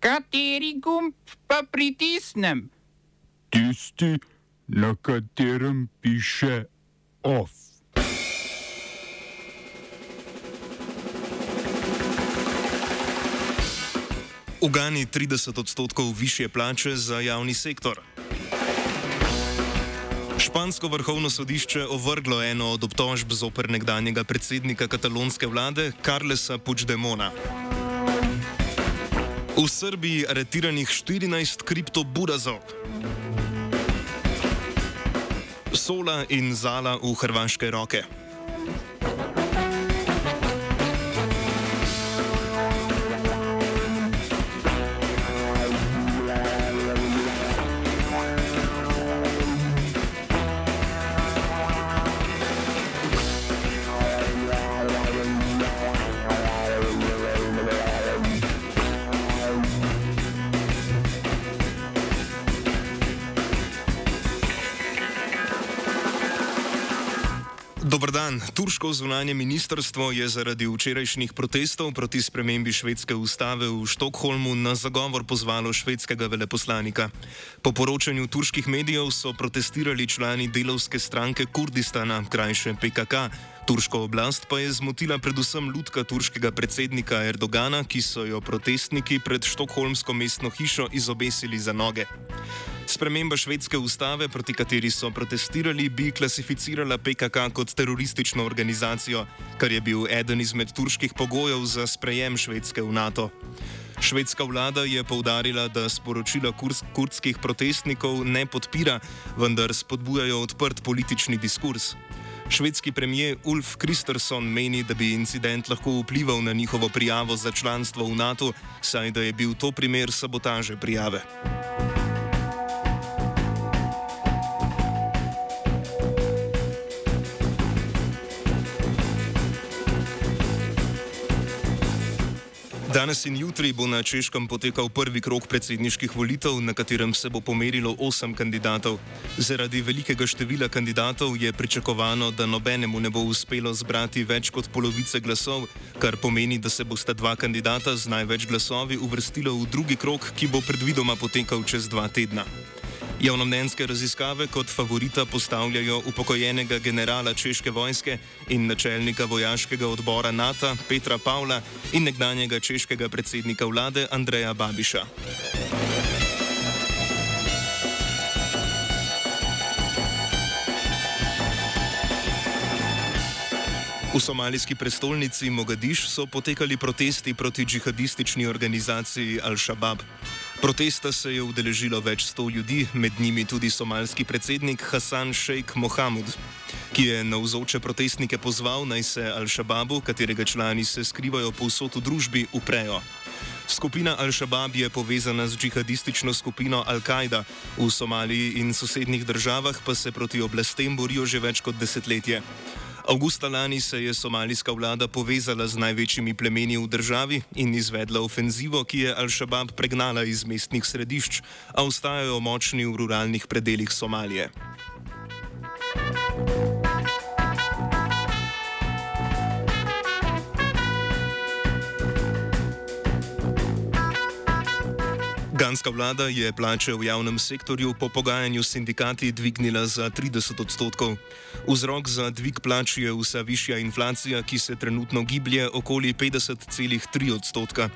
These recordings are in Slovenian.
Kateri gumb pa pritisnem? Tisti, na katerem piše OF. Ugani 30 odstotkov više plače za javni sektor. Špansko vrhovno sodišče ovrglo eno od obtožb zoper nekdanjega predsednika katalonske vlade Carlesa Puigdemona. V Srbiji aretiranih 14 kriptoburazov. Sola in Zala v hrvaške roke. Dan. Turško zunanje ministrstvo je zaradi včerajšnjih protestov proti spremembi švedske ustave v Štokholmu na zagovor pozvalo švedskega veleposlanika. Po poročanju turških medijev so protestirali člani delovske stranke Kurdistana, krajše PKK. Turško oblast pa je zmotila predvsem ljudka turškega predsednika Erdogana, ki so jo protestniki pred Štokholmsko mestno hišo izobesili za noge. Sprememba švedske ustave, proti kateri so protestirali, bi klasificirala PKK kot teroristično organizacijo, kar je bil eden izmed turških pogojev za sprejem Švedske v NATO. Švedska vlada je povdarila, da sporočila kurdskih protestnikov ne podpira, vendar spodbujajo odprt politični diskurs. Švedski premijer Ulf Kristersson meni, da bi incident lahko vplival na njihovo prijavo za članstvo v NATO, saj da je bil to primer sabotaže prijave. Danes in jutri bo na Češkem potekal prvi krok predsedniških volitev, na katerem se bo pomerilo osem kandidatov. Zaradi velikega števila kandidatov je pričakovano, da nobenemu ne bo uspelo zbrati več kot polovice glasov, kar pomeni, da se bosta dva kandidata z največ glasovi uvrstila v drugi krok, ki bo predvidoma potekal čez dva tedna. Javnomnenjske raziskave kot favorita postavljajo upokojenega generala češke vojske in načelnika vojaškega odbora NATO Petra Pavla in nekdanjega češkega predsednika vlade Andreja Babiša. V somalijski prestolnici Mogadiš so potekali protesti proti džihadistični organizaciji Al-Shabaab. Protesta se je udeležilo več sto ljudi, med njimi tudi somalski predsednik Hasan Sheikh Mohamud, ki je na vzoče protestnike pozval naj se Al-Shababu, katerega člani se skrivajo povsod v družbi, uprejo. Skupina Al-Shabaab je povezana z džihadistično skupino Al-Kaida, v Somaliji in sosednjih državah pa se proti oblastem borijo že več kot desetletje. Augusta lani se je somalijska vlada povezala z največjimi plemeni v državi in izvedla ofenzivo, ki je Al-Shabaab pregnala iz mestnih središč, a ostajajo močni v ruralnih predeljih Somalije. Ganska vlada je plače v javnem sektorju po pogajanju s sindikati dvignila za 30 odstotkov. Vzrok za dvig plač je vsa višja inflacija, ki se trenutno giblje okoli 50,3 odstotka.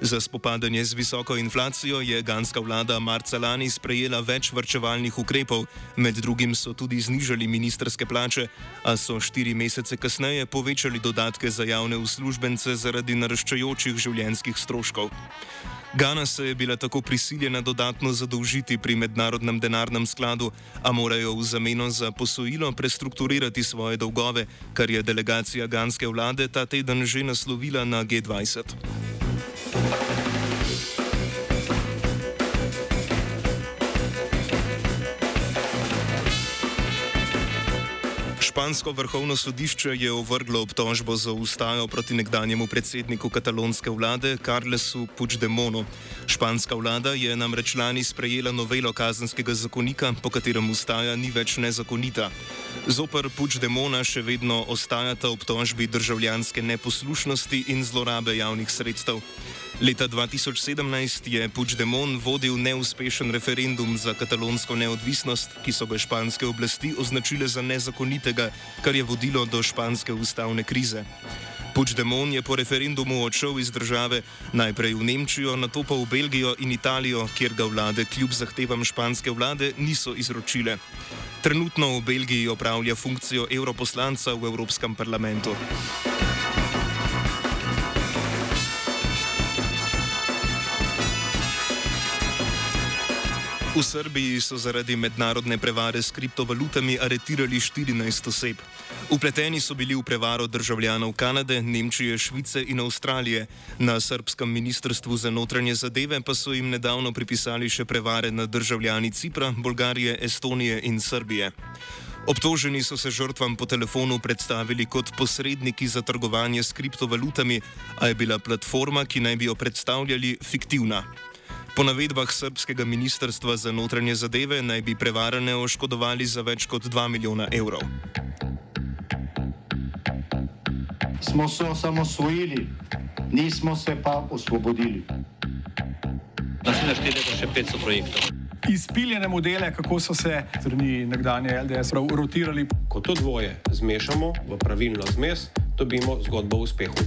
Za spopadanje z visoko inflacijo je ganska vlada marca lani sprejela več vrčevalnih ukrepov, med drugim so tudi znižali ministerske plače, a so štiri mesece kasneje povečali dodatke za javne uslužbence zaradi naraščajočih življenjskih stroškov. Gana se je bila tako prisiljena dodatno zadolžiti pri mednarodnem denarnem skladu, a morajo v zameno za posojilo prestrukturirati svoje dolgove, kar je delegacija ganske vlade ta teden že naslovila na G20. Špansko vrhovno sodišče je ovrglo obtožbo za ustajo proti nekdanjemu predsedniku katalonske vlade Carlesu Puigdemonu. Španska vlada je namreč lani sprejela novelo kazenskega zakonika, po katerem ustaja ni več nezakonita. Zoper Puigdemona še vedno ostajata obtožbi državljanske neposlušnosti in zlorabe javnih sredstev. Leta 2017 je Puigdemont vodil neuspešen referendum za katalonsko neodvisnost, ki so ga španske oblasti označile za nezakonitega, kar je vodilo do španske ustavne krize. Puigdemont je po referendumu odšel iz države, najprej v Nemčijo, nato pa v Belgijo in Italijo, kjer ga vlade kljub zahtevam španske vlade niso izročile. Trenutno v Belgiji opravlja funkcijo europoslanca v Evropskem parlamentu. V Srbiji so zaradi mednarodne prevare s kriptovalutami aretirali 14 oseb. Upleteni so bili v prevaro državljanov Kanade, Nemčije, Švice in Avstralije. Na srpskem ministrstvu za notranje zadeve pa so jim nedavno pripisali še prevare na državljani Cipra, Bolgarije, Estonije in Srbije. Obtoženi so se žrtvam po telefonu predstavili kot posredniki za trgovanje s kriptovalutami, a je bila platforma, ki naj bi jo predstavljali, fiktivna. Po navedbah srpskega ministrstva za notranje zadeve naj bi prevarane oškodovali za več kot 2 milijona evrov. Smo se osamosvojili, nismo se pa osvobodili. Naslednje število je še 500 projektov. Izpiljene modele, kako so se strani nekdanje LDS rotirali. Ko to dvoje zmešamo v pravilno zmes, dobimo zgodbo o uspehu.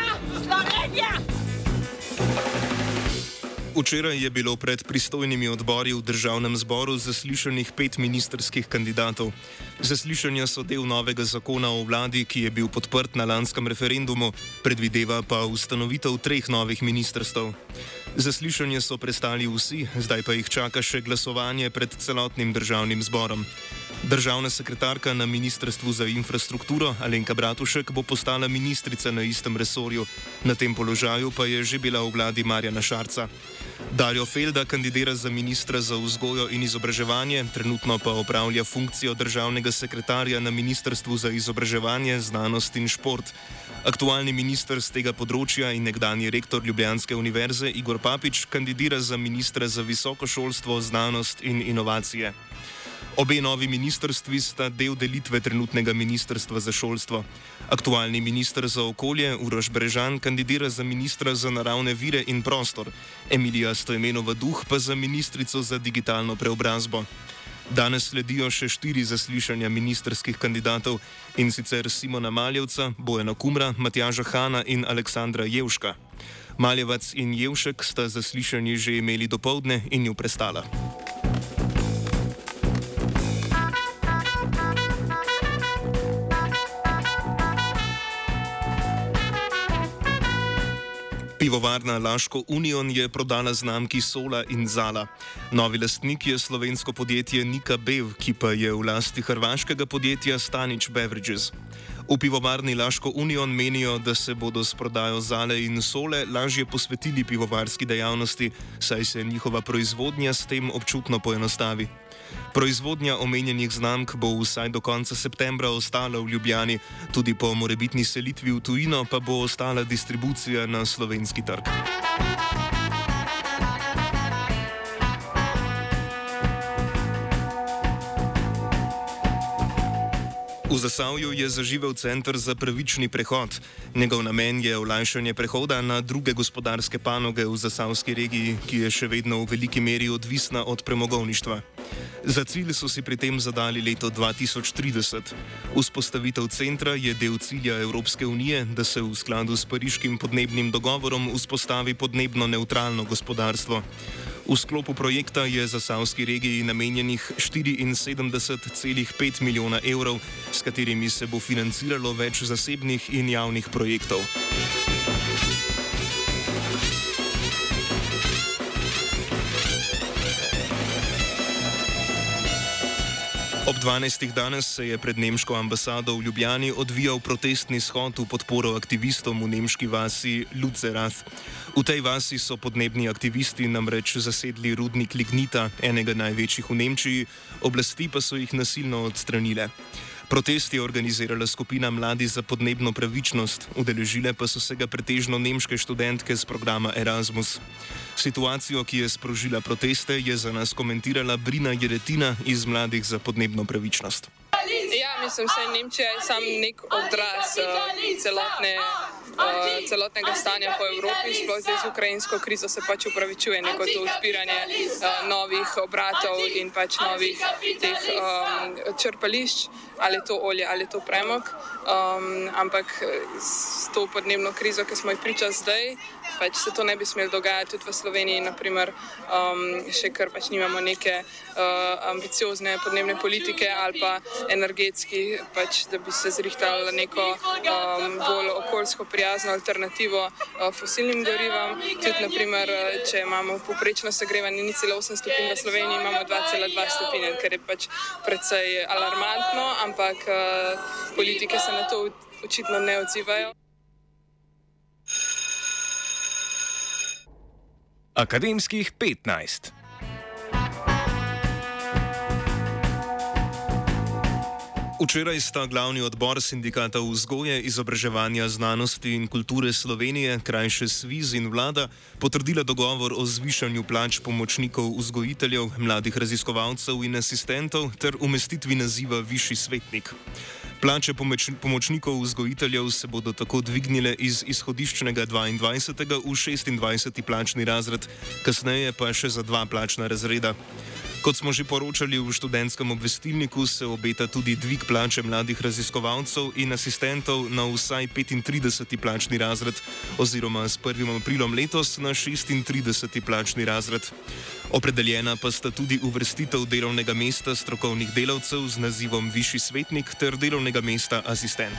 Včeraj je bilo pred pristojnimi odbori v državnem zboru zaslišanih pet ministerskih kandidatov. Zaslišanja so del novega zakona o vladi, ki je bil podprt na lanskem referendumu, predvideva pa ustanovitev treh novih ministrstv. Zaslišanje so prestali vsi, zdaj pa jih čaka še glasovanje pred celotnim državnim zborom. Državna sekretarka na Ministrstvu za infrastrukturo Alenka Bratušek bo postala ministrica na istem resorju, na tem položaju pa je že bila v vladi Marjana Šarca. Dario Felda kandidira za ministra za vzgojo in izobraževanje, trenutno pa opravlja funkcijo državnega sekretarja na Ministrstvu za izobraževanje, znanost in šport. Aktualni minister z tega področja in nekdani rektor Ljubljanske univerze Igor Papič kandidira za ministra za visoko šolstvo, znanost in inovacije. Obe novi ministrstvi sta del delitve trenutnega ministrstva za šolstvo. Aktualni minister za okolje Uroš Brežan kandidira za ministra za naravne vire in prostor, Emilija Stojmenova Duh pa za ministrico za digitalno preobrazbo. Danes sledijo še štiri zaslišanja ministerskih kandidatov in sicer Simona Maljevca, Bojana Kumra, Matjaža Hana in Aleksandra Jevška. Maljevac in Jevšek sta zaslišanje že imeli do povdne in ju prestala. Pivovarna Laško Union je prodala znamki Sola in Zala. Novi lastnik je slovensko podjetje Nika Bev, ki pa je v lasti hrvaškega podjetja Stanič Beverages. V pivovarni Laško Union menijo, da se bodo s prodajo Zale in Sole lažje posvetili pivovarski dejavnosti, saj se njihova proizvodnja s tem občutno poenostavi. Proizvodnja omenjenih znamk bo vsaj do konca septembra ostala v Ljubljani, tudi po morebitni selitvi v tujino pa bo ostala distribucija na slovenski trg. V Zasavju je zaživel center za pravični prehod. Njegov namen je olajšanje prehoda na druge gospodarske panoge v Zasavski regiji, ki je še vedno v veliki meri odvisna od premogovništva. Za cilj so si pri tem zadali leto 2030. Vzpostavitev centra je del cilja Evropske unije, da se v skladu s pariškim podnebnim dogovorom vzpostavi podnebno neutralno gospodarstvo. V sklopu projekta je za Savski regiji namenjenih 74,5 milijona evrov, s katerimi se bo financiralo več zasebnih in javnih projektov. Ob 12. danes se je pred nemško ambasado v Ljubljani odvijal protestni shod v podporo aktivistom v nemški vasi Lutzerath. V tej vasi so podnebni aktivisti namreč zasedli rudnik Lignita, enega največjih v Nemčiji, oblasti pa so jih nasilno odstranile. Protest je organizirala skupina Mladi za podnebno pravičnost, udeležile pa so se ga pretežno nemške študentke z programa Erasmus. Situacijo, ki je sprožila proteste, je za nas komentirala Brina Jeretina iz Mladih za podnebno pravičnost. Ja, mislim, da je Nemčija sam nek odraz uh, celotne, uh, celotnega stanja po Evropi, sploh zdaj z ukrajinsko krizo se pač upravičuje neko to odpiranje uh, novih obratov in pač novih teh um, črpališč, ali je to olje ali je to premog. Um, ampak s to podnebno krizo, ki smo jih priča zdaj, pač se to ne bi smelo dogajati tudi v Sloveniji, naprimer, um, še kar pač nimamo neke uh, ambiciozne podnebne politike ali pa energetski, pač, da bi se zrihtali neko um, bolj okoljsko prijazno alternativo uh, fosilnim gorivam. Tudi, naprimer, če imamo poprečno segrevanje ni celo 8 stopinj v Sloveniji, imamo 2,2 stopinje, kar je pač precej alarmantno, ampak uh, politike se na to očitno ne odzivajo. Akademskih 15. Včeraj sta glavni odbor sindikata vzgoje, izobraževanja, znanosti in kulture Slovenije, krajše SVIZ in vlada, potrdila dogovor o zvišanju plač pomočnikov vzgojiteljev, mladih raziskovalcev in asistentov ter umestitvi naziva višji svetnik. Plače pomoč, pomočnikov vzgojiteljev se bodo tako dvignile iz izhodiščnega 22. v 26. plačni razred, kasneje pa še za dva plačna razreda. Kot smo že poročali v študentskem obvestilniku, se obeta tudi dvig plače mladih raziskovalcev in asistentov na vsaj 35. plačni razred, oziroma s 1. aprilom letos na 36. plačni razred. Opredeljena pa sta tudi uvrstitev delovnega mesta strokovnih delavcev z nazivom višji svetnik ter delovnega mesta asistent.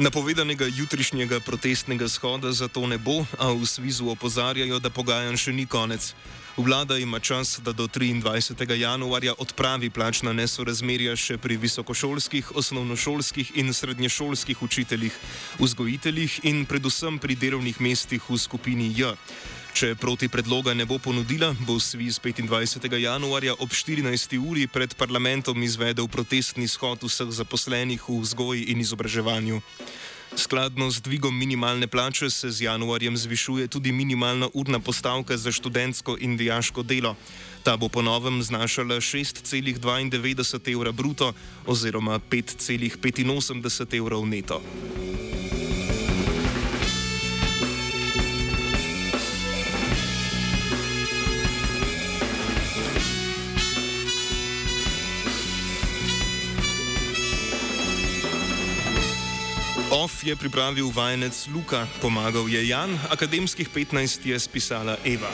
Napovedanega jutrišnjega protestnega shoda zato ne bo, a v Svizu opozarjajo, da pogajanj še ni konec. Vlada ima čas, da do 23. januarja odpravi plačna nesorazmerja še pri visokošolskih, osnovnošolskih in srednješolskih učiteljih, vzgojiteljih in predvsem pri delovnih mestih v skupini J. Če proti predloga ne bo ponudila, bo SVIZ 25. januarja ob 14. uri pred parlamentom izvedel protestni shod vseh zaposlenih v vzgoji in izobraževanju. Skladno z dvigom minimalne plače se z januarjem zvišuje tudi minimalna urna postavka za študentsko in dijaško delo. Ta bo po novem znašala 6,92 evra bruto oziroma 5,85 evrov neto. OF je pripravil vajenec Luka, pomagal je Jan, akademskih 15 je spisala Eva.